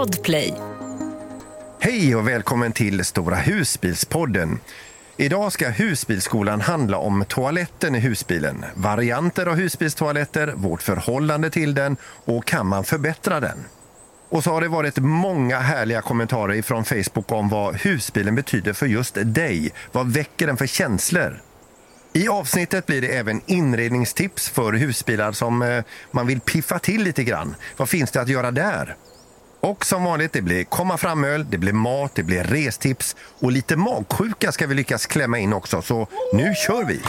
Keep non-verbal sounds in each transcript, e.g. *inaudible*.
Podplay. Hej och välkommen till Stora husbilspodden. Idag ska husbilsskolan handla om toaletten i husbilen, varianter av husbilstoaletter, vårt förhållande till den och kan man förbättra den? Och så har det varit många härliga kommentarer från Facebook om vad husbilen betyder för just dig. Vad väcker den för känslor? I avsnittet blir det även inredningstips för husbilar som eh, man vill piffa till lite grann. Vad finns det att göra där? Och som vanligt, det blir komma fram-öl, det blir mat, det blir restips och lite magsjuka ska vi lyckas klämma in också. Så nu kör vi!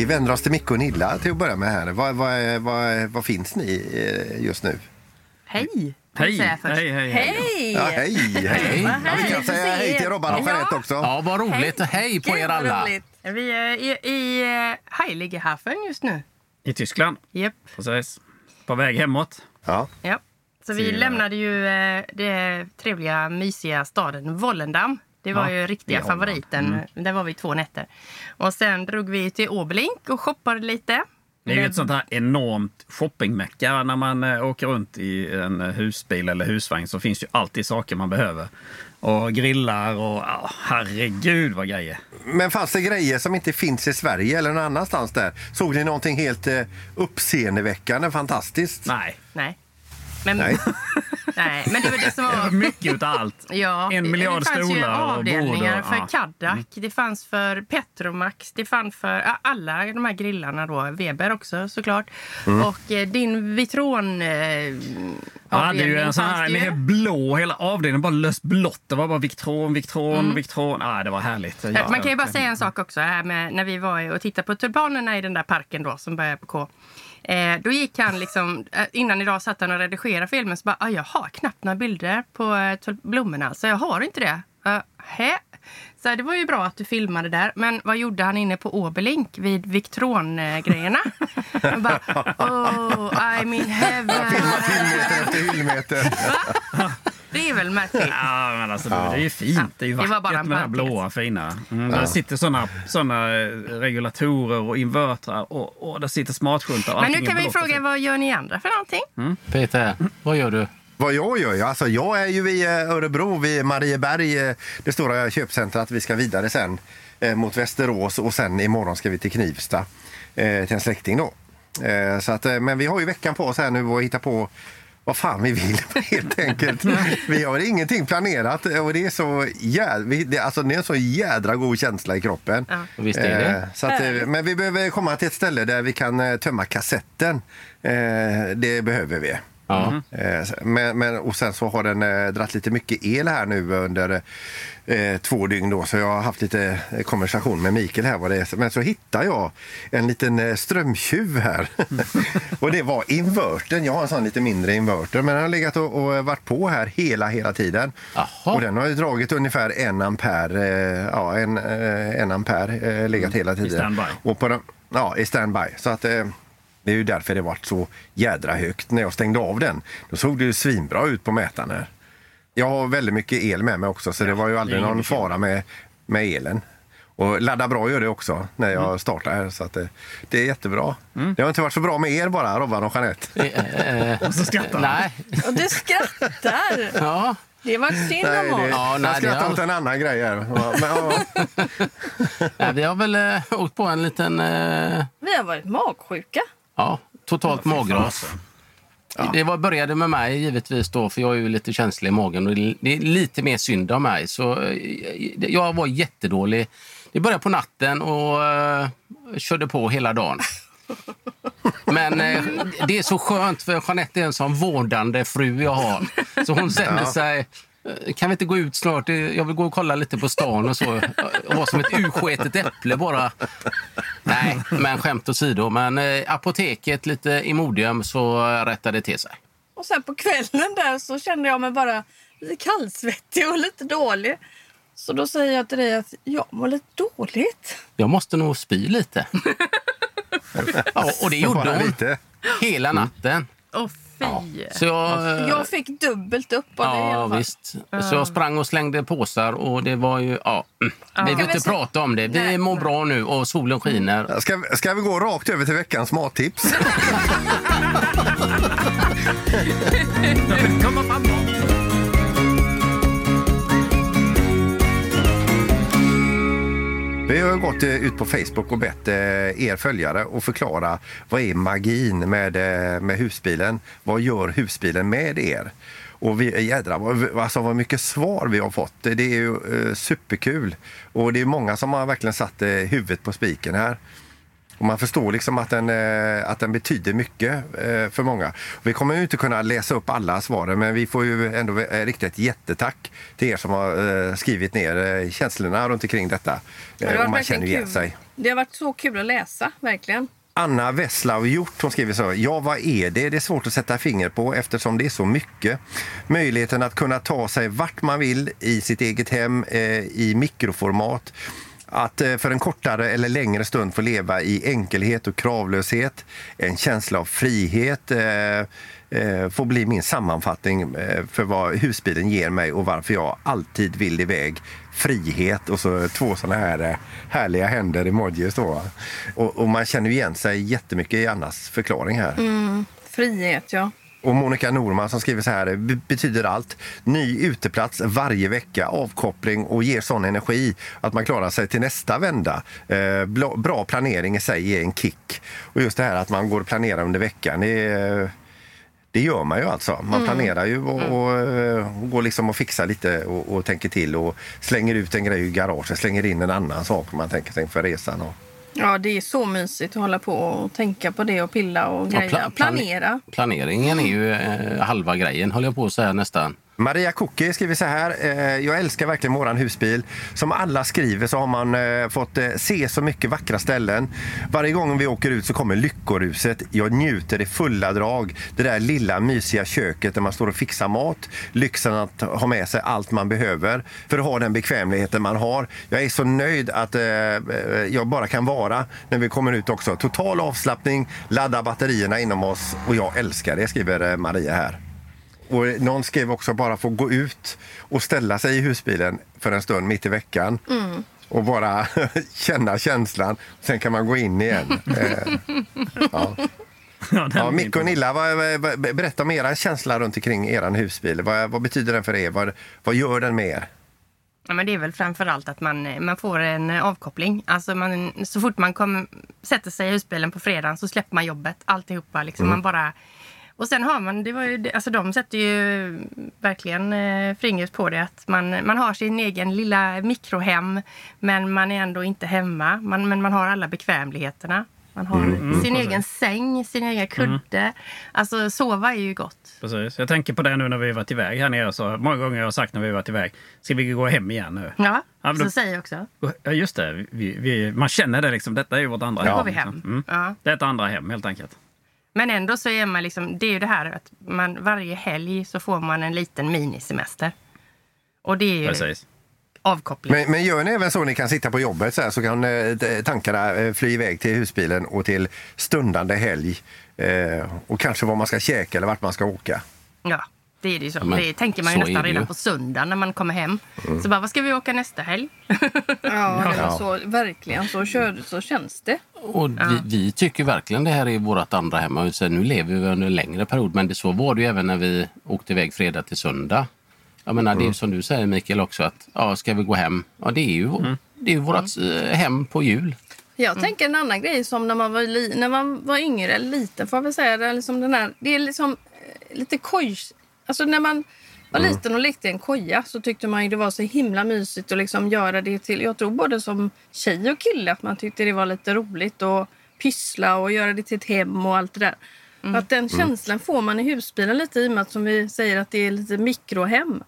Vi vänder oss till Micke och Nilla till att börja med här. Vad, vad, vad, vad finns ni eh, just nu? Hej! Hej. Hej, hej, hej. Hej! Ja, hej, hej. Ja, vi kan säga hej till. Robban och Jeanette också. Ja, vad roligt. Hej, på Gud, er alla. roligt. Vi är i, i eh, Heiligehafen just nu. I Tyskland. Japp. Precis. På väg hemåt. Ja. Ja. Så vi lämnade ju eh, det trevliga, mysiga staden Vollendam. Det var Ja, ju riktiga favoriten. Där var vi två nätter. Och sen drog vi till Oberlink och shoppade lite. Det är ju ett sånt här enormt shoppingmecka. När man eh, åker runt i en eh, husbil eller husvagn så finns ju alltid saker man behöver. Och grillar och ja, herregud vad grejer. Men fanns det grejer som inte finns i Sverige eller någon annanstans där? Såg ni någonting helt eh, uppseendeväckande, fantastiskt? Nej. Men, Nej. *laughs* nej. Men det var det som var... *laughs* Mycket utav allt. Ja, En miljard det fanns ju stolar och bord avdelningar och- för ja. Kaddak, det fanns för Petromax, det fanns för ja, alla de här grillarna då. Weber också såklart. Mm. Och eh, din Vitron eh, Jag hade ju en sån fanns här det med blå, hela avdelningen bara löst blått. Det var bara Victron, Victron, Victron. Ah, det var härligt. Eh, Man kan ju bara säga en sak också här med när vi var och tittade på tulpanerna i den där parken då som börjar på K. Eh, då gick han liksom, eh, innan idag satt han och redigerade filmen så bara, ah, jag har knappt några bilder på eh, blommorna så jag har inte det. Uh, hä? Så det var ju bra att du filmade där. Men vad gjorde han inne på Oberlink vid Victron-grejerna? Han bara, oh, I'm in heaven. Hyllmeter efter hyllmeter. Det är väl märkligt. Ja, men alltså, Det är ju fint. Det är ju det var vackert bara en med det här blåa fina. Mm, Där sitter såna, såna eh, regulatorer och invertrar och, och där sitter smartskyltar. och Men nu kan vi fråga, vad gör ni andra för någonting? Peter, vad gör du? Vad jag gör? Ja, alltså, jag är ju i eh, Örebro, vid Marieberg, eh, det stora köpcentret. Vi ska vidare sen eh, mot Västerås och sen imorgon ska vi till Knivsta eh, till en släkting då. Eh, så att, men vi har ju veckan på oss här nu att hitta på vad fan vi vill *laughs* helt enkelt. Vi har ingenting planerat och det är så jädra, det, alltså, det är en så jädra god känsla i kroppen. Ja. Visst är det. Eh, Så att, eh, men vi behöver komma till ett ställe där vi kan eh, tömma kassetten. Eh, Det behöver vi. Ja. Eh, Men, men, och sen så har den eh, dratt lite mycket el här nu under eh, två dygn då, så jag har haft lite eh, konversation med Mikael här vad det är. Men så hittar jag en liten eh, strömtjuv här. *laughs* och det var invertern. Jag har en sån lite mindre inverter, men den har legat och, och varit på här hela, hela tiden. Jaha. Och den har ju dragit ungefär en ampere, eh, ja en, en ampere legat hela tiden. standby. Och på den, ja, i standby. Så att det är ju därför det varit så jädra högt. När jag stängde av den, då såg det ju svinbra ut på mätaren här. Jag har väldigt mycket el med mig också, så det var ju aldrig någon fara med, med elen. Och ladda bra gör det också när jag startar här. Så att det, det är jättebra. Det har inte varit så bra med er bara, Robban och Jeanette. Eh, eh, Och så skrattar nej. Och du skrattar! Ja. Det var synd Nej, om oss. Ja, nej, jag skrattar har- åt en annan grej här. Ja, Men, ja. *laughs* nej, vi har väl eh, åkt på en liten eh, Vi har varit magsjuka. Ja, totalt magras. Det var, började med mig givetvis då, för jag är ju lite känslig i magen. Och det är lite mer synd om mig. Så eh, jag var jättedålig. Det började på natten och eh, körde på hela dagen. Men eh, det är så skönt för Jeanette är en sån vårdande fru jag har. Så hon sätter sig kan vi inte gå ut snart? Det- Jag vill gå och kolla lite på stan och så. Och vara som ett ursketet äpple bara. Nej, men skämt åsido. Men eh, apoteket lite Imodium så rättade det till sig. Och sen på kvällen där så kände jag mig bara lite kallsvettig och lite dålig. Så då säger jag till dig att jag mår lite dåligt. Jag måste nog spy lite. *laughs* Ja, och det gjorde hon lite. hela natten. Åh fy! Så jag, eh, Jag fick dubbelt upp av det i Ja, alla fall. visst. Så jag sprang och slängde påsar och det var ju... Ja. mm. Vi Kan behöver vi inte prata om det. Vi Nej. mår bra nu och solen skiner. Ska, ska vi gå rakt över till veckans mattips? *laughs* Vi har gått eh, ut på Facebook och bett eh, er följare att förklara vad är magin med, eh, med husbilen? Vad gör husbilen med er? Och vi, jädrar, vad, alltså vad mycket svar vi har fått. Det är ju eh, superkul. Och det är många som har verkligen satt eh, huvudet på spiken här. Och man förstår liksom att den, eh, att den betyder mycket eh, för många. Vi kommer ju inte kunna läsa upp alla svaren men vi får ju ändå eh, rikta ett jättetack till er som har skrivit ner känslorna runt omkring detta. Det man känner igen kul. sig. Det har varit så kul att läsa, verkligen. Anna Wesslau Hjort hon skriver så. Ja, vad är det? Det är svårt att sätta finger på eftersom det är så mycket. Möjligheten att kunna ta sig vart man vill i sitt eget hem eh, i mikroformat. Att eh, för en kortare eller längre stund få leva i enkelhet och kravlöshet. En känsla av frihet eh, eh, får bli min sammanfattning för vad husbilen ger mig och varför jag alltid vill iväg. Frihet och så två såna här härliga händer emojis då. Och, och man känner igen sig jättemycket i Annas förklaring här. Mm, frihet, ja. Och Monica Norman som skriver så här, "Be- betyder allt. Ny uteplats varje vecka, avkoppling och ger sån energi att man klarar sig till nästa vända. Eh, bra planering i sig ger en kick. Och just det här att man går och planerar under veckan, det, är- det gör man ju alltså. Man planerar ju och, och, eh, går liksom och fixar lite och, och tänker till och slänger ut en grej i garaget, slänger in en annan sak man tänker sig inför resan. Och, Ja, det är så mysigt att hålla på och tänka på det och pilla och Ja, greja. pla- plan- Planera. Planeringen är ju eh, halva grejen, håller jag på att säga nästan. Maria Cookie skriver så här. Eh, jag älskar verkligen våran husbil. Som alla skriver så har man eh, fått eh, se så mycket vackra ställen. Varje gång vi åker ut så kommer lyckoruset. Jag njuter i fulla drag. Det där lilla mysiga köket där man står och fixar mat. Lyxen att ha med sig allt man behöver för att ha den bekvämligheten man har. Jag är så nöjd att jag bara kan vara när vi kommer ut också. Total avslappning, ladda batterierna inom oss och jag älskar det, skriver Maria här. Och någon skrev också bara få gå ut och ställa sig i husbilen för en stund mitt i veckan. Och bara *laughs* känna känslan. Sen kan man gå in igen. *laughs* Eh, ja. Ja, Ja, Micke och Nilla, vad, vad, berätta om era känsla runt omkring er husbil. Vad, vad betyder den för er? Vad, vad gör den med er? Ja, men det är väl framför allt att man, man får en eh, avkoppling. Alltså man, så fort man kom, sätter sig i husbilen på fredagen så släpper man jobbet. Alltihopa. Liksom. Man bara, och sen har man, det var ju, alltså de sätter ju verkligen eh, fingret på det. Att man, man har sin egen lilla mikrohem men man är ändå inte hemma. Man, men man har alla bekvämligheterna. Man har sin egen säng, sin egen kudde. Alltså sova är ju gott. Precis. Jag tänker på det nu när vi varit iväg här nere. Så många gånger har jag sagt när vi varit iväg. Ska vi gå hem igen nu? Ja, Ja, så då- säger jag också. Ja, just det. Vi, vi, man känner det liksom. Detta är ju vårt andra hem. går vi liksom. hem. Mm. Ja. Det är ett andra hem helt enkelt. Men ändå så är man liksom, det är ju det här att man varje helg så får man en liten minisemester. Och det är ju Precis. avkoppling. Men, men gör ni även så ni kan sitta på jobbet så, här, så kan eh, t- tankarna eh, fly iväg till husbilen och till stundande helg. Eh, och kanske vad man ska käka eller vart man ska åka. Ja, det är det ju så. men det tänker man ju nästan redan på söndag när man kommer hem. Så bara, vad ska vi åka nästa helg? Ja, *laughs* det var så, verkligen. Så, kör, så känns det. Och vi, vi tycker verkligen det här är vårt andra hem. Och nu lever vi under en längre period, men det, så var det ju även när vi åkte iväg fredag till söndag. Jag menar, Det är som du säger Mikael också, att ja, ska vi gå hem? Ja, det är ju, det är ju vårt eh, hem på jul. Jag tänker en annan grej som när man var, li, när man var yngre, eller liten får jag väl säga. Det är, liksom den här, det är liksom eh, lite koj... Alltså när man var liten och lekte i en koja så tyckte man ju det var så himla mysigt att liksom göra det till... Jag tror både som tjej och kille att man tyckte det var lite roligt att pyssla och göra det till ett hem och allt det där. Att den känslan får man i husbilen lite i och med att som vi säger att det är lite mikrohem.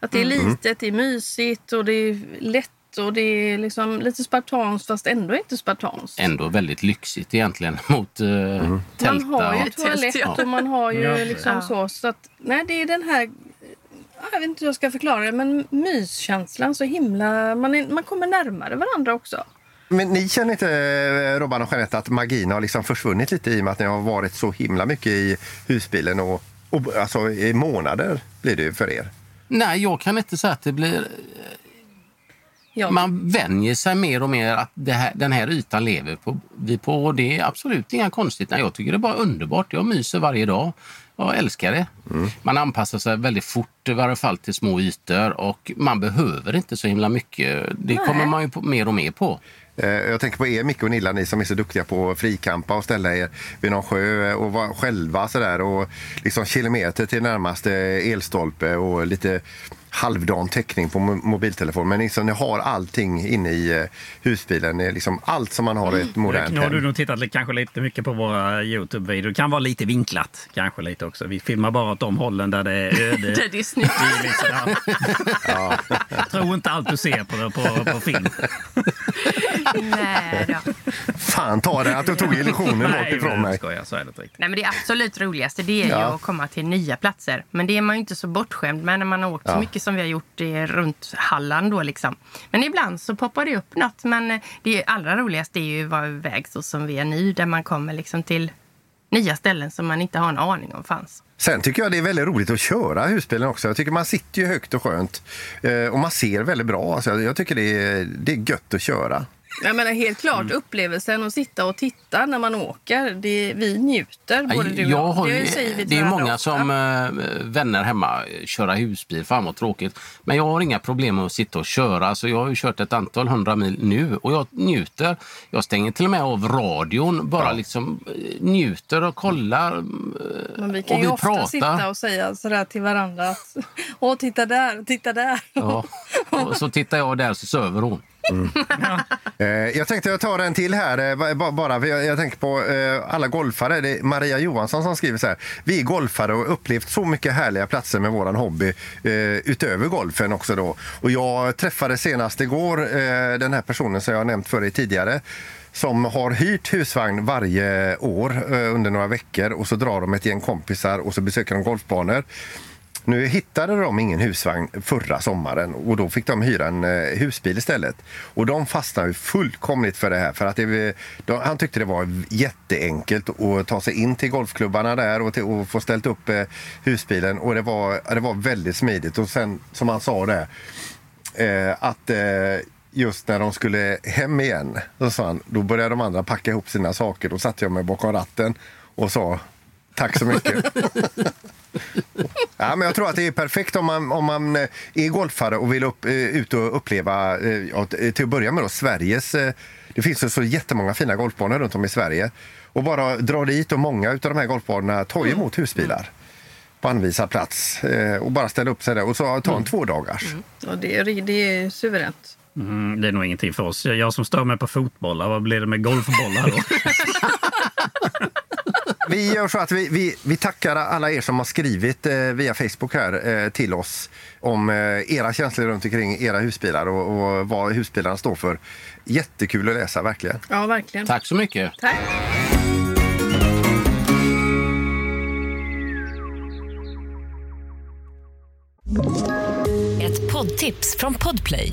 Att det är litet, det är mysigt och det är lätt och det är liksom lite spartanskt fast ändå inte spartanskt. Ändå väldigt lyxigt egentligen *laughs* mot uh, tälta. Man har ju och- toalett ja. och man har ju liksom Ja. så. så att, nej, det är den här... Jag vet inte hur jag ska förklara det, men myskänslan så himla... Man, är, man kommer närmare varandra också. Men ni känner inte, eh, Robban och Jeanette, att magin har liksom försvunnit lite i och med att ni har varit så himla mycket i husbilen och, och alltså i månader blir det ju för er? Nej, jag kan inte säga att det blir... Ja. Man vänjer sig mer och mer att det här, den här ytan lever på, vi på. Och det är absolut inga konstigt. Nej, jag tycker det är bara underbart. Jag myser varje dag. Jag älskar det. Man anpassar sig väldigt fort i varje fall till små ytor och man behöver inte så himla mycket. Det Nej. kommer man ju på, mer och mer på. Eh, Jag tänker på er, Micke och Nilla, ni som är så duktiga på att frikampa och ställa er vid någon sjö och vara själva sådär och liksom kilometer till närmaste elstolpe och lite halvdan täckning på mo- mobiltelefon. Men liksom, ni har allting inne i eh, husbilen, Det är liksom allt som man har i ett modernt Nu har du hem. nog tittat kanske lite mycket på våra Youtube-videor. Det kan vara lite vinklat kanske lite också. Vi filmar bara åt de hållen där det är *laughs* öde. Det, det är snyggt. Det är liksom, *laughs* ja. Tro inte allt du ser på, på, på film. *laughs* Nej, då. Fan ta det att du tog illusionen bort ifrån mig. skojar. Så är det inte riktigt. Nej, men det absolut roligaste det är ju Ja. att komma till nya platser. Men det är man ju inte så bortskämd med när man har åkt så Ja. mycket som vi har gjort i, runt Halland. Då, liksom. Men ibland så poppar det upp något. Men eh, det allra roligaste är ju att vara iväg så som vi är nu. Där man kommer liksom till nya ställen som man inte har en aning om fanns. Sen tycker jag det är väldigt roligt att köra husbilen också. Jag tycker man sitter ju högt och skönt eh, och man ser väldigt bra. Alltså, jag tycker det är, det är gött att köra. Jag menar helt klart Mm. upplevelsen att sitta och titta när man åker. Det, vi njuter, både du och jag Det säger vi till det är många som eh, vänner hemma köra husbil. Fan vad tråkigt. Men jag har inga problem med att sitta och köra. Så jag har kört ett antal hundra mil nu och jag njuter. Jag stänger till och med av radion. Bara liksom eh, njuter och kollar. eh, Men vi kan och ju vi ofta pratar. sitta och säga sådär till varandra att Åh, titta där, titta där. Ja. *laughs* Och så tittar jag där så söver hon. Mm. Eh, jag tänkte jag tar en till här. Eh, bara, jag, jag tänker på eh, alla golfare. Det är Maria Johansson som skriver så här. Vi är golfare och har upplevt så mycket härliga platser med våran hobby eh, utöver golfen också då. Och jag träffade senast igår den här personen som jag har nämnt för dig tidigare som har hyrt husvagn varje år under några veckor och så drar de ett gäng kompisar och så besöker de golfbanor. Nu hittade de ingen husvagn förra sommaren och då fick de hyra en eh, husbil istället. Och de fastnade ju fullkomligt för det här. För att det, de, han tyckte det var jätteenkelt att ta sig in till golfklubbarna där och, till, och få ställt upp eh, husbilen. Och det var, det var väldigt smidigt. Och sen som han sa det, eh, att eh, just när de skulle hem igen, så sa han, då började de andra packa ihop sina saker. Då satte jag mig bakom ratten och sa tack så mycket. Ja, men jag tror att det är perfekt om man, om man eh, är golfare och vill upp, eh, ut och uppleva, eh, ja, till att börja med då, Sveriges... Det finns ju så jättemånga fina golfbanor runt om i Sverige. Och bara dra dit och många av de här golfbanorna tar ju emot husbilar på anvisad plats och bara ställa upp sig där och så ta en två dagars. Och det, är, det är suveränt. Mm, det är nog ingenting för oss. Jag som stör mig på fotbollar, vad blir det med golfbollar då? *laughs* Vi gör så att vi, vi, vi tackar alla er som har skrivit eh, via Facebook här eh, till oss om eh, era känslor runt omkring era husbilar och, och vad husbilarna står för. Jättekul att läsa, verkligen. Ja, verkligen. Tack så mycket. Tack. Ett poddtips från Podplay.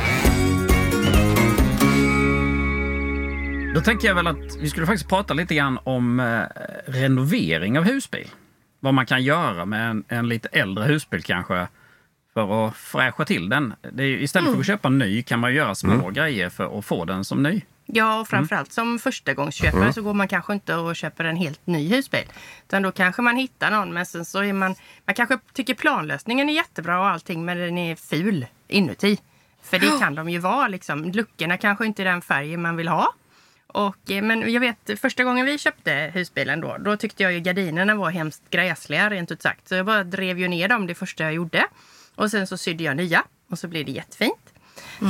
Då tänker jag väl att vi skulle faktiskt prata lite grann om eh, renovering av husbil. Vad man kan göra med en, en lite äldre husbil kanske för att fräscha till den. Är, istället för att köpa en ny kan man göra små grejer för att få den som ny. Ja, och framförallt som förstagångsköpare så går man kanske inte och köper en helt ny husbil. Utan då kanske man hittar någon, men sen så är man... Man kanske tycker planlösningen är jättebra och allting, men den är ful inuti. För det kan de ju vara liksom. Luckorna kanske inte är den färgen man vill ha. Och, eh, men jag vet, första gången vi köpte husbilen då, då tyckte jag ju gardinerna var hemskt gräsliga rent ut sagt. Så jag bara drev ju ner dem det första jag gjorde. Och sen så sydde jag nya och så blev det jättefint.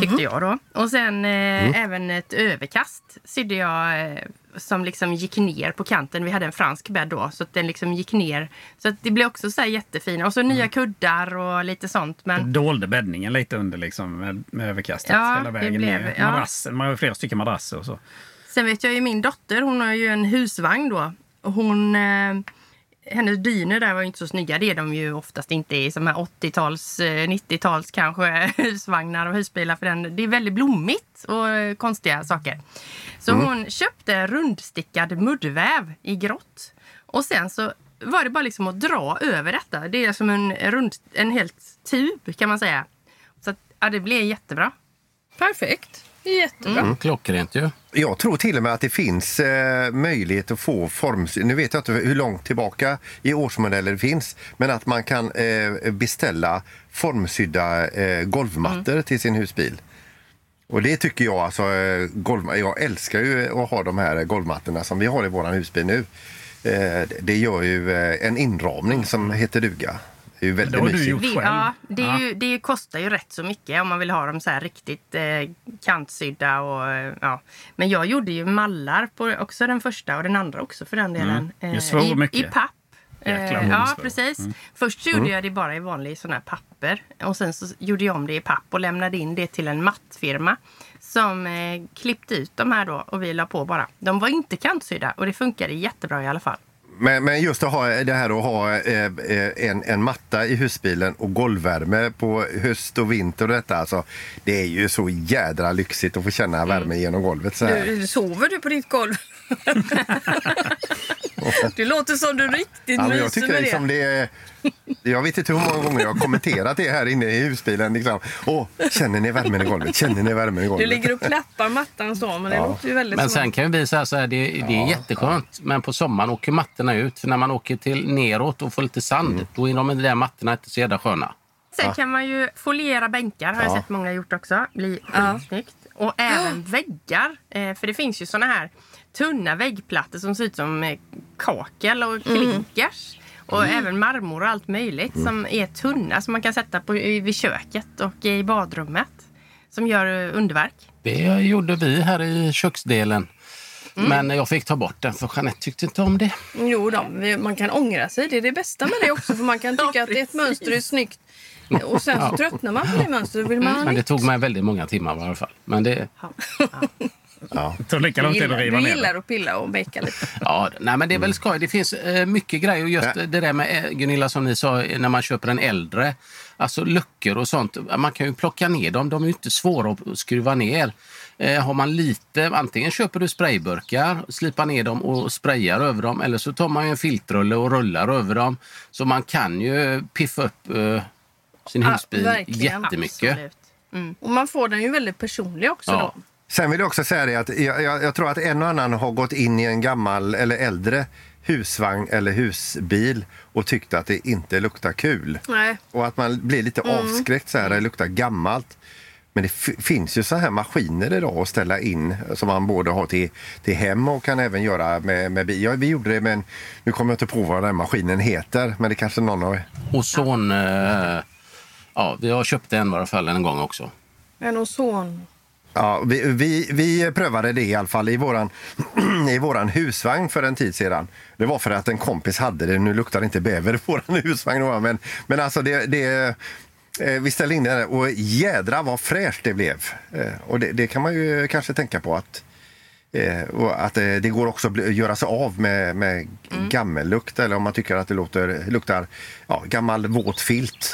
tyckte jag då. Och sen eh, även ett överkast sydde jag eh, som liksom gick ner på kanten. Vi hade en fransk bädd då, så att den liksom gick ner. Så att det blev också så här jättefina. Och så nya kuddar och lite sånt. Men Dolde bäddningen lite under liksom med, med överkastet Ja, hela det vägen blev- ner. ja. Ju flera stycken madrasser och så. Sen vet jag ju min dotter, hon har ju en husvagn då. Hon, eh, hennes dyner där var ju inte så snygga. Det är de ju oftast inte i som här 80-tals, eh, 90-tals kanske *laughs* husvagnar och husbilar. För den, det är väldigt blommigt och eh, konstiga saker. Så hon köpte rundstickad muddväv i grått. Och sen så var det bara liksom att dra över detta. Det är som en, rund, en helt tub kan man säga. Så att, ja, det blev jättebra. Perfekt. Det är jättebra. Mm, klockrent ju. Jag tror till och med att det finns eh, möjlighet att få form... Nu vet jag inte hur långt tillbaka i årsmodeller det finns, men att man kan eh, beställa formsydda eh, golvmattor till sin husbil. Och det tycker jag, alltså, eh, golv, jag älskar ju att ha de här golvmattorna som vi har i vår husbil nu. Eh, det gör ju eh, en inramning som heter duga. Det är ju väldigt mysigt. gjort själv. ja, det, är Ja. Ju, det kostar ju rätt så mycket om man vill ha dem så här riktigt eh, kantsydda. Och, eh, ja. Men jag gjorde ju mallar på också den första och den andra också för den delen. Mm. eh, Jag svor i, mycket. I papp. Jäklar Eh, ja, precis. Först så gjorde jag det bara i vanlig sån här papper. Och sen så gjorde jag om det i papp och lämnade in det till en mattfirma. Som eh, klippte ut de här då och vi la på bara. De var inte kantsydda och det funkade jättebra i alla fall. Men, men just att ha det här att ha eh, en, en matta i husbilen och golvvärme på höst och vinter och detta. Alltså, det är ju så jädra lyxigt att få känna värme genom golvet så här. Du, sover du på ditt golv? *laughs* det låter som du riktigt Ja, men myser jag tycker med liksom det. det är, Jag vet inte hur många gånger jag har kommenterat det här inne i husbilen. Liksom. Åh, känner ni värmen i golvet? Känner ni värmen i Du golvet? ligger och klappar mattan så, men det låter ju väldigt Men sen kan det bli så här, så här det, det är jätteskönt. Men på sommaren åker mattorna ut. För när man åker till neråt och får lite sand, Mm. då är de där mattorna inte så jävla sköna. Sen kan man ju foliera bänkar, har jag Ja. sett många gjort också. Blir skitsnyggt. Och även väggar. Eh, för det finns ju såna här tunna väggplattor som ser ut som eh, kakel och klinkers. Och även marmor och allt möjligt som är tunna som man kan sätta på, i- vid köket och i badrummet. Som gör eh, underverk. Det gjorde vi här i köksdelen. Mm. Men jag fick ta bort den för Jeanette tyckte inte om det. Jo då, man kan ångra sig. Det är det bästa med det också. För man kan *laughs* tycka att ett mönster är snyggt. Och sen så tröttnar man på det mönstret. Vill man ha Men det tog mig väldigt många timmar i alla fall. Men det, Det tar lika lång Du tid att gillar, riva du ner gillar det. att pilla och meka lite. ja, nej, men det är Mm. väl skoj. Det finns eh, mycket grejer. Och just Ja. det där med eh, Gunilla som ni sa, eh, när man köper en äldre. Alltså luckor och sånt. Man kan ju plocka ner dem. De är ju inte svåra att skruva ner. Eh, har man lite, antingen köper du sprayburkar, slipar ner dem och sprayar över dem. Eller så tar man ju en filtrulle och rullar över dem. Så man kan ju piffa upp eh, sin Ja, husbil verkligen. jättemycket. Absolut. Och man får den ju väldigt personlig också Ja. då. Sen vill jag också säga det att jag, jag, jag tror att en och annan har gått in i en gammal eller äldre husvagn eller husbil och tyckt att det inte luktar kul. Nej. Och att man blir lite avskräckt så här, det luktar gammalt. Men det finns ju så här maskiner idag att ställa in som man både har till, till hem och kan även göra med, med bil. Ja, vi gjorde det men nu kommer jag inte på vad den maskinen heter. Men det kanske någon har... Ozon... Eh, ja, vi har köpt en i alla fall en gång också. En ozon. Ja, vi, vi, vi prövade det i alla fall i våran, *clears throat* i våran husvagn för en tid sedan. Det var för att en kompis hade det. Nu luktar det inte bäver i *laughs* våran husvagn. va, Men, men alltså det, det, eh, vi ställde in det och jädra vad fräscht det blev. Eh, Och det, det kan man ju kanske tänka på att eh, att det går också att göra sig av med, med gammellukt eller om man tycker att det låter, luktar ja, gammal våt filt.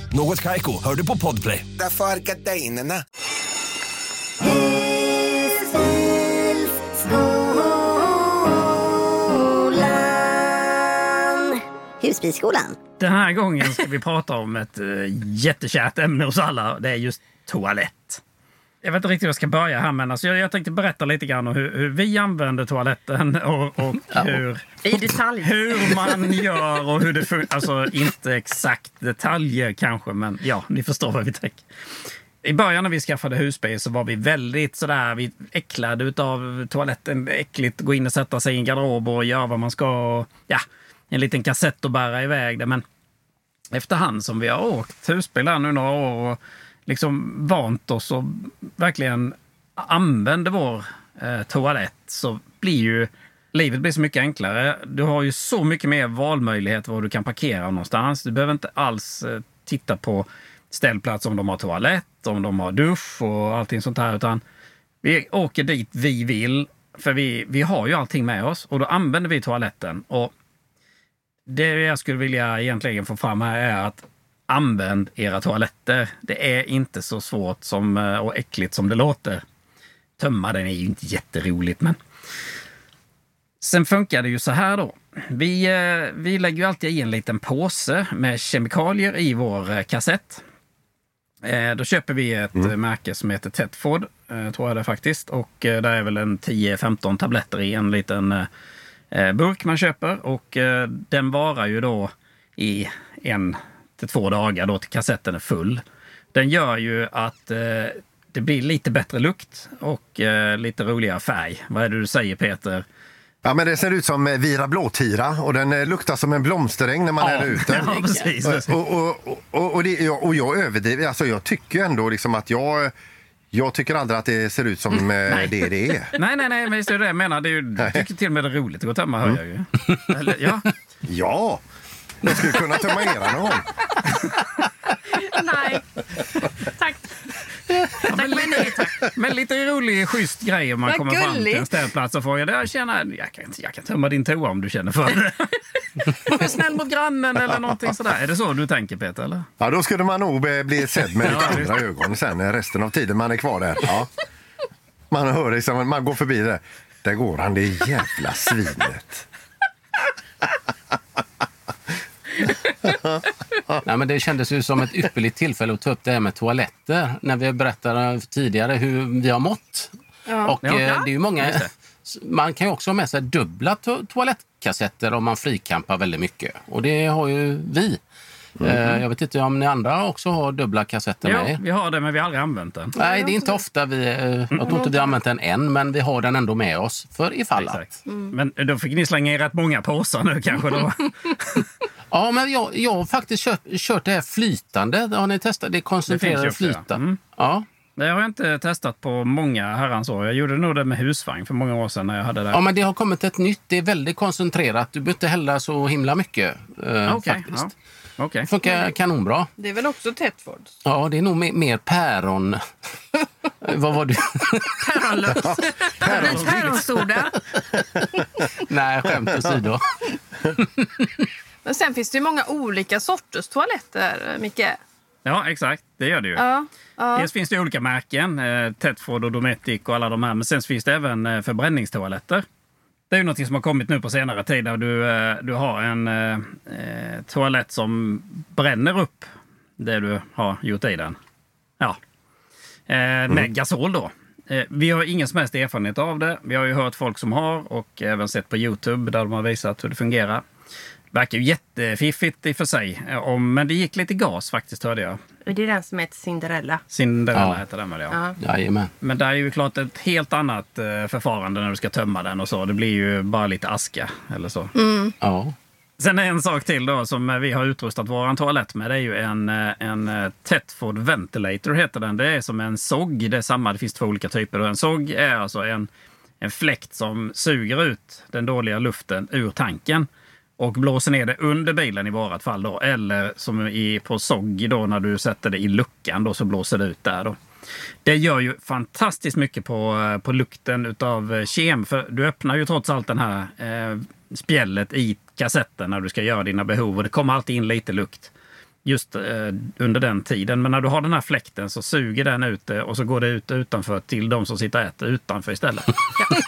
Något Kaiko, hör du på Podplay. Därför är gardinerna. husbilsskolan. Den här gången ska vi prata om ett eh, jättekärt ämne hos alla. Det är just toalett. Jag vet inte riktigt hur jag ska börja här, men alltså jag, jag tänkte berätta lite grann om hur, hur vi använder toaletten *laughs* och, och hur, I detalj. hur man gör och hur det funkar. Alltså inte exakt detaljer kanske, men ja, ni förstår vad vi tänker. I början när vi skaffade husbil så var vi väldigt sådär, vi äcklade utav toaletten. Äckligt att gå in och sätta sig i en garderob och göra vad man ska. Och, ja, en liten kassett och bära iväg det. Men efterhand som vi har åkt husbil här nu några år och liksom vant oss och verkligen använder vår eh, toalett så blir ju livet blir så mycket enklare. Du har ju så mycket mer valmöjlighet var du kan parkera någonstans. Du behöver inte alls eh, titta på ställplats om de har toalett, om de har dusch och allting sånt här. Utan vi åker dit vi vill, för vi, vi har ju allting med oss och då använder vi toaletten. Och det jag skulle vilja egentligen få fram här är att använd era toaletter. Det är inte så svårt som, eh, och äckligt som det låter. Tömma den är ju inte jätteroligt, men Sen funkar det ju så här då. Vi, eh, vi lägger ju alltid i en liten påse med kemikalier i vår eh, kassett. Då köper vi ett eh, märke som heter Tetford, tror jag det faktiskt. Och där är väl en 10-15 tabletter i en liten burk man köper. Och den varar ju då i en till två dagar då till kassetten är full. Den gör ju att eh, det blir lite bättre lukt och eh, lite roligare färg. Vad är det du säger Peter? Ja, men det ser ut som eh, Vira blåtira och den eh, luktar som en blomsteräng när man häller ut den. Ja, precis. Och, och, och, och, det, och jag överdriver, alltså jag tycker ändå liksom att jag jag tycker aldrig att det ser ut som eh, Nej. det det är. *laughs* Nej, nej, nej, men visst är det det jag menar. Det är ju, jag tycker till och med det är roligt att gå och tömma, hör jag ju. Eller, ja. Ja, jag skulle kunna tömma era någon. Nej. Tack. Tack men tack. Men lite rolig, schysst grej om man Vad kommer fram till en gulligt. ställplats och frågar jag jag kan, jag kan tömma din toa om du känner för det. *laughs* Var snäll mot grannen eller någonting sådär. Är det så du tänker Peter? Eller? Ja, då skulle man nog eh, bli sedd med lite Ja, andra ögon sen eh, resten av tiden man är kvar där. Ja. Man hör liksom, man går förbi det. Där går han, det jävla svinet. Nej, men det kändes ju som ett ypperligt tillfälle att ta upp det här med toaletter. När vi berättade tidigare hur vi har mått. Och Ja. eh, det är ju många... Man kan också ha med sig dubbla to toalettkassetter om man frikampar väldigt mycket. Och det har ju vi. Eh, jag vet inte om ni andra också har dubbla kassetter med Ja, er? vi har det men vi har aldrig använt den. Nej, det är inte ofta vi... eh, Jag tror inte vi har använt den än, men vi har den ändå med oss för ifall att. Exakt. Men då fick ni slänga i rätt många påsar nu kanske. Då. *laughs* *laughs* Ja, men jag, jag har faktiskt kört, kört det här flytande. Har ni testat? Det Det ju också, flyta. ja. Mm. Ja. Det har jag inte testat på många herrans år. Jag gjorde nog det med husvagn för många år sedan när jag hade det. Ja, men det har kommit ett nytt. Det är väldigt koncentrerat. Du behöver inte hälla så himla mycket. Eh, Okej, faktiskt. ja. Okej. funkar kanonbra. Det är väl också Tetford? Ja, det är nog mer, mer päron... *laughs* Vad var du? Päronlukt. *laughs* Päronsoda. Nej, skämt åsido. *laughs* Men sen finns det ju många olika sorters toaletter, Micke. Ja, exakt. Det gör det ju. Ja. ja. Dels finns det olika märken, eh, Tetford och Dometic och alla de här. Men sen finns det även eh, förbränningstoaletter. Det är ju något som har kommit nu på senare tid där du, eh, du har en eh, eh, toalett som bränner upp det du har gjort i den. Ja. Eh, med gasol då. Eh, vi har ingen som helst erfarenhet av det. Vi har ju hört folk som har och även sett på Youtube där de har visat hur det fungerar. Verkar ju jättefiffigt i och för sig. om- Men det gick lite gas faktiskt hörde jag. Det är den som heter Cinderella. Cinderella Ja. heter den väl ja. Ja. Jajamän. Men det är ju klart ett helt annat eh, förfarande när du ska tömma den och så. Det blir ju bara lite aska eller så. Ja. Sen är en sak till då som vi har utrustat vår toalett med. Det är ju en, eh, en eh, Tetford Ventilator heter den. Det är som en SOG. Det är samma, det finns två olika typer. Och En SOG är alltså en, en fläkt som suger ut den dåliga luften ur tanken och blåser ner det under bilen i vårat fall då. Eller som i, på SOG då när du sätter det i luckan då så blåser det ut där då. Det gör ju fantastiskt mycket på, på lukten utav eh, kem. För du öppnar ju trots allt den här eh, spjället i kassetten när du ska göra dina behov. Och det kommer alltid in lite lukt just eh, under den tiden. Men när du har den här fläkten så suger den ut det och så går det ut utanför till de som sitter och äter utanför istället. *laughs*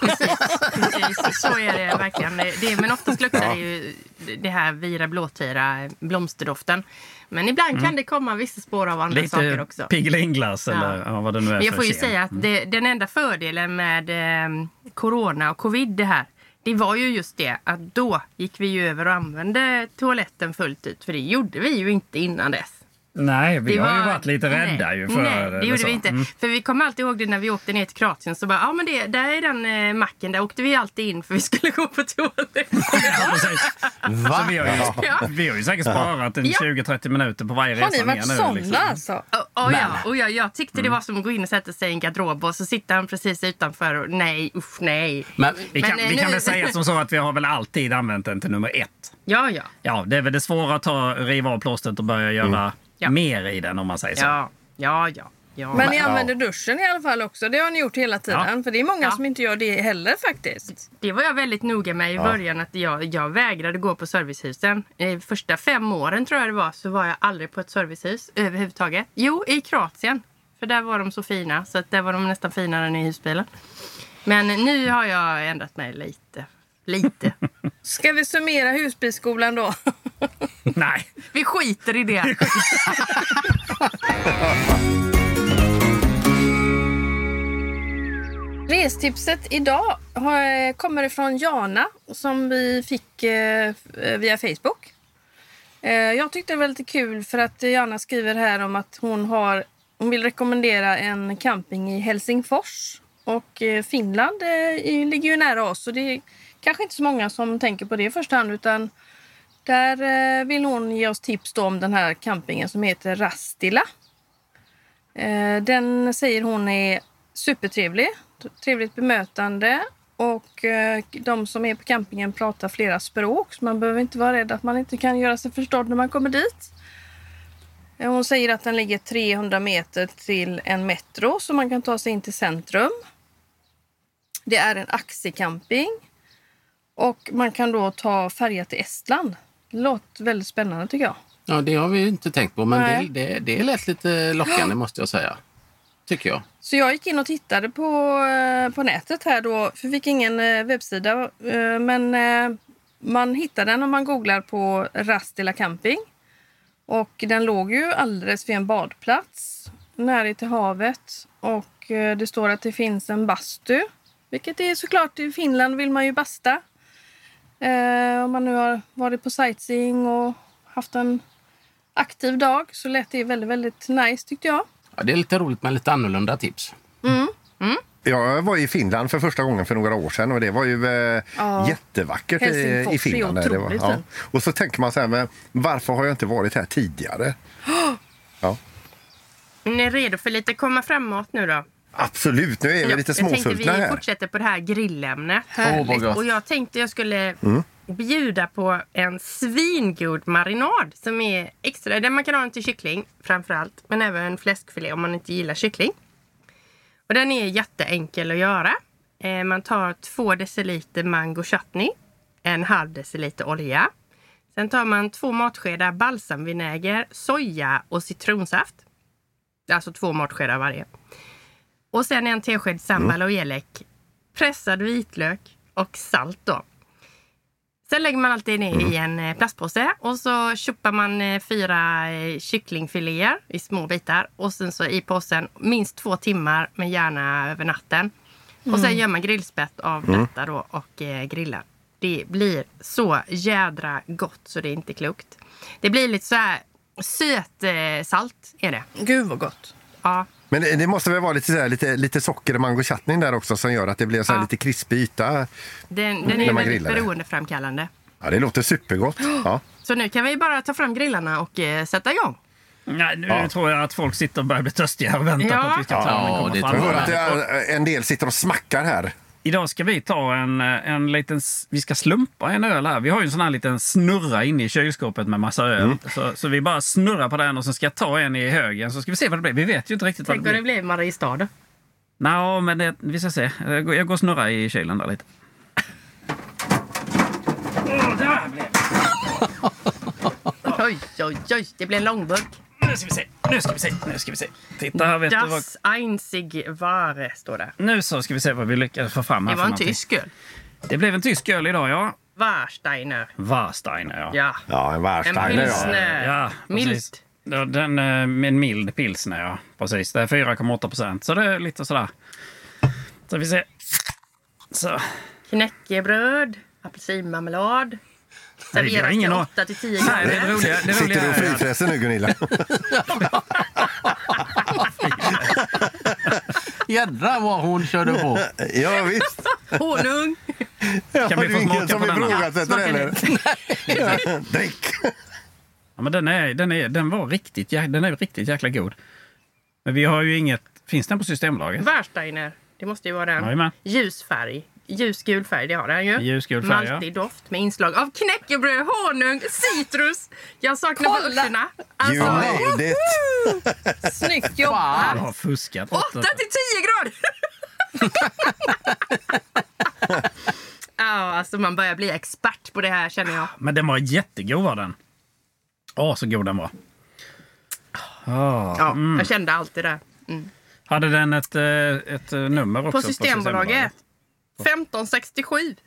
*laughs* precis. Så är det verkligen. Det, men oftast luktar det ju det här vira blåtira blomsterdoften. Men ibland kan Mm. det komma vissa spår av andra saker Lite också. Piggelinglass eller ja, vad det nu är Men jag får ju säga att det, den enda fördelen med eh, corona och covid det här det var ju just det att då gick vi ju över och använde toaletten fullt ut. För det gjorde vi ju inte innan dess. Nej, vi Det har ju var- varit lite rädda nej, ju för Nej, det gjorde så. vi inte. Mm. För vi kommer alltid ihåg det när vi åkte ner till Kroatien. Så bara, ja men det, där är den eh, macken. Där åkte vi alltid in för vi skulle gå på toaletten. *laughs* Va? Så vi, har ju, Ja. vi har ju säkert sparat en Ja. 20-30 minuter på varje Har resa ni varit ner nu. såna liksom. alltså? Och, och, ja, och jag, jag tyckte Mm. det var som att gå in och sätta sig i en garderob och så sitter han precis utanför och nej, usch nej. Men, Vi kan, Men, eh, vi kan väl säga som så att vi har väl alltid använt den till nummer ett. Ja, ja. Ja, det är väl det svåra att ta, riva av plåstret och börja göra Ja. mer i den om man säger så. Ja, ja, ja. ja. Men ni använder duschen i alla fall också. Det har ni gjort hela tiden. Ja. För det är många Ja. som inte gör det heller faktiskt. Det var jag väldigt noga med i början. att jag, jag vägrade gå på servicehusen. Eh, första fem åren tror jag det var så var jag aldrig på ett servicehus överhuvudtaget. Jo, i Kroatien. För där var de så fina. Så att där var de nästan finare än i husbilen. Men nu har jag ändrat mig lite. Lite. Ska vi summera husbilsskolan då? *laughs* Nej, Vi skiter i det. *laughs* Restipset idag har- kommer ifrån Jana som vi fick eh, via Facebook. Eh, jag tyckte det var lite kul för att Jana skriver här om att hon, har, hon vill rekommendera en camping i Helsingfors. Och eh, Finland eh, ligger ju nära oss och det är kanske inte så många som tänker på det i första hand utan där eh, vill hon ge oss tips då om den här campingen som heter Rastila. Den säger hon är supertrevlig, trevligt bemötande och de som är på campingen pratar flera språk så man behöver inte vara rädd att man inte kan göra sig förstådd när man kommer dit. Hon säger att den ligger 300 meter till en metro så man kan ta sig in till centrum. Det är en axicamping och man kan då ta färja till Estland. Det låter väldigt spännande tycker jag. ja, det har vi inte tänkt på, men Nej. det, det, det lät lite lockande måste jag säga. Tycker jag. Så jag gick in och tittade på, eh, på nätet här då. För vi fick ingen eh, webbsida. eh, Men man hittar den om man googlar på Rastila camping. Och den låg ju alldeles vid en badplats. Nära till havet. Och det står att det finns en bastu. Vilket är såklart i Finland vill man ju basta. Eh, om man nu har varit på sightseeing och haft en aktiv dag så lät det väldigt, väldigt nice tyckte jag. Ja, det är lite roligt med lite annorlunda tips. Jag var i Finland för första gången för några år sedan och det var ju eh, Ja. jättevackert i, i Finland. Det var, ja. Och så tänker man så här, men varför har jag inte varit här tidigare? *gasps* Ja, Ni är redo för lite komma framåt nu då? Absolut, nu är vi Ja, lite jag tänkte småsultna vi här. fortsätter på det här grillämnet. Gott. och jag tänkte jag skulle Mm. bjuda på en svingod marinad som är extra. Där man kan ha den till kyckling framför allt. Men även fläskfilé om man inte gillar kyckling. Och den är jätteenkel att göra. Eh, man tar två deciliter mango chutney. En halv deciliter olja. Sen tar man två matskedar balsamvinäger, soja och citronsaft. Alltså två matskedar varje. Och sen en tesked sambal och elek. Pressad vitlök och salt då. Sen lägger man alltid ner i en eh, plastpåse och så tjoppar man eh, fyra eh, kycklingfiléer i små bitar. Och sen så i påsen minst två timmar, men gärna över natten. Och sen gör man grillspett av detta då och eh, grillar. Det blir så jädra gott så det är inte klokt. Det blir lite så här söt eh, salt är det. Gud vad gott. Ja, Men det, det måste väl vara lite, så här, lite, lite socker och mango chutney där också som gör att det blir så här Ja. lite krispig yta. den, den När är man väldigt beroendeframkallande. Ja, det låter supergott. *gasps* Ja. Så nu kan vi bara ta fram grillarna och eh, sätta igång. Nej, nu Ja. tror jag att folk sitter och börjar bli törstiga och väntar Ja. på att vi ska ta Ja, det fram. tror Jag att det är, en del sitter och smackar här. Idag ska vi ta en, en liten... Vi ska slumpa en öl här. Vi har ju en sån här liten snurra inne i kylskåpet med massa öl. Mm. Så, så vi bara snurrar på den och sen ska jag ta en i högen så ska vi se vad det blir. Vi vet ju inte riktigt vad Tänk det vad det blir. blev Mariestad. då. Nå, men det, vi ska se. Jag går, jag går och snurrar i kylen där lite. Åh, där blev det. Oj, oj, oj. Det blir en långburk. Nu ska vi se. Nu ska vi se. Nu ska vi se. Titta här, vet du vad... Das einzig wahre står det. Nu så ska vi se vad vi lyckades få fram här Det var en tysk öl. Det blev en tysk öl idag, ja. Warsteiner. Warsteiner, ja. Ja. Ja, en En Warsteiner. Ja. pilsner. Ja, Mild. precis. Ja, Den eh, med en mild pilsner, ja. Precis. Det är 4,8 procent. Så det är lite sådär. Så vi ser. Så. Knäckebröd. Apelsinmarmelad. Har Serveras ingen till an- 8 till 10 Nej, det roliga, det roliga Sitter du och frifräser nu Gunilla? *laughs* Jädrar vad hon körde på. ja visst. Honung. Ja, Kan vi få smaka på denna? ifrågasätter Smakar heller. Ja, *laughs* Drick! Ja, men den, är, den, är, den var riktigt, den är riktigt jäkla god. Men vi har ju inget... Finns den på Systembolaget? Warsteiner. Det måste ju vara den. Jajamän. Ljus färg. Ljusgul färg, det har den ju. Ljusgul färg, ja. Maltig doft med inslag av knäckebröd, honung, citrus. Jag saknar Kolla. bananerna. You Alltså, nailed it! *laughs* Snyggt jobbat! har fuskat. 8 till 10 grader! *laughs* Ja, alltså man börjar bli expert på det här känner jag. Men den var jättegod var den. Åh, så god den var. Ah. Ja, Jag kände alltid det. Hade den ett, eh, ett eh, nummer också? På Systembolaget. 1567.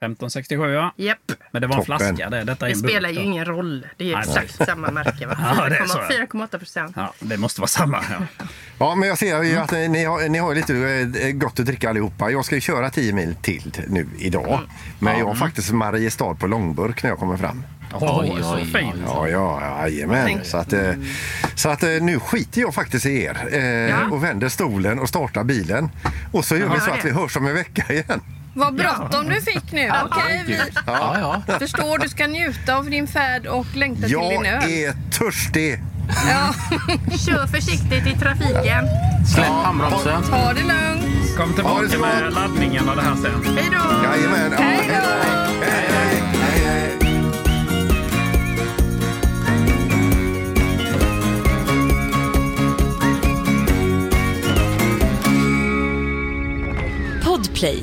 1567, ja. Japp. Men det var en Toppen. flaska. Det, detta är Det spelar ju ingen roll. Det är Nej, exakt samma märke. va? *laughs* Ja, det är så, ja. 4,8 procent. Ja, det måste vara samma. Ja. Ja, men jag ser ju att eh, ni har, ni har lite eh, gott att dricka allihopa. Jag ska ju köra 10 mil till nu idag. Men jag har faktiskt Mariestad på långburk när jag kommer fram. Oj, så oj, fint. Ja, ja, jajamän. Så att, eh, så att nu skiter jag faktiskt i er eh, och vänder stolen och startar bilen. Och så gör vi så Ja, att vi hörs om en vecka igen. Vad bråttom du fick nu. Okej, vi Ja, ja. förstår du ska njuta av din färd och längta till Jag din öl. är törstig. Ja, Kör försiktigt i trafiken. Släpp handbromsen. ta det lugnt. Kom tillbaka med laddningen av det här sen. Hej då! Jajamän. Ja, Hej då. Hej, hej, hej, hej. Podplay,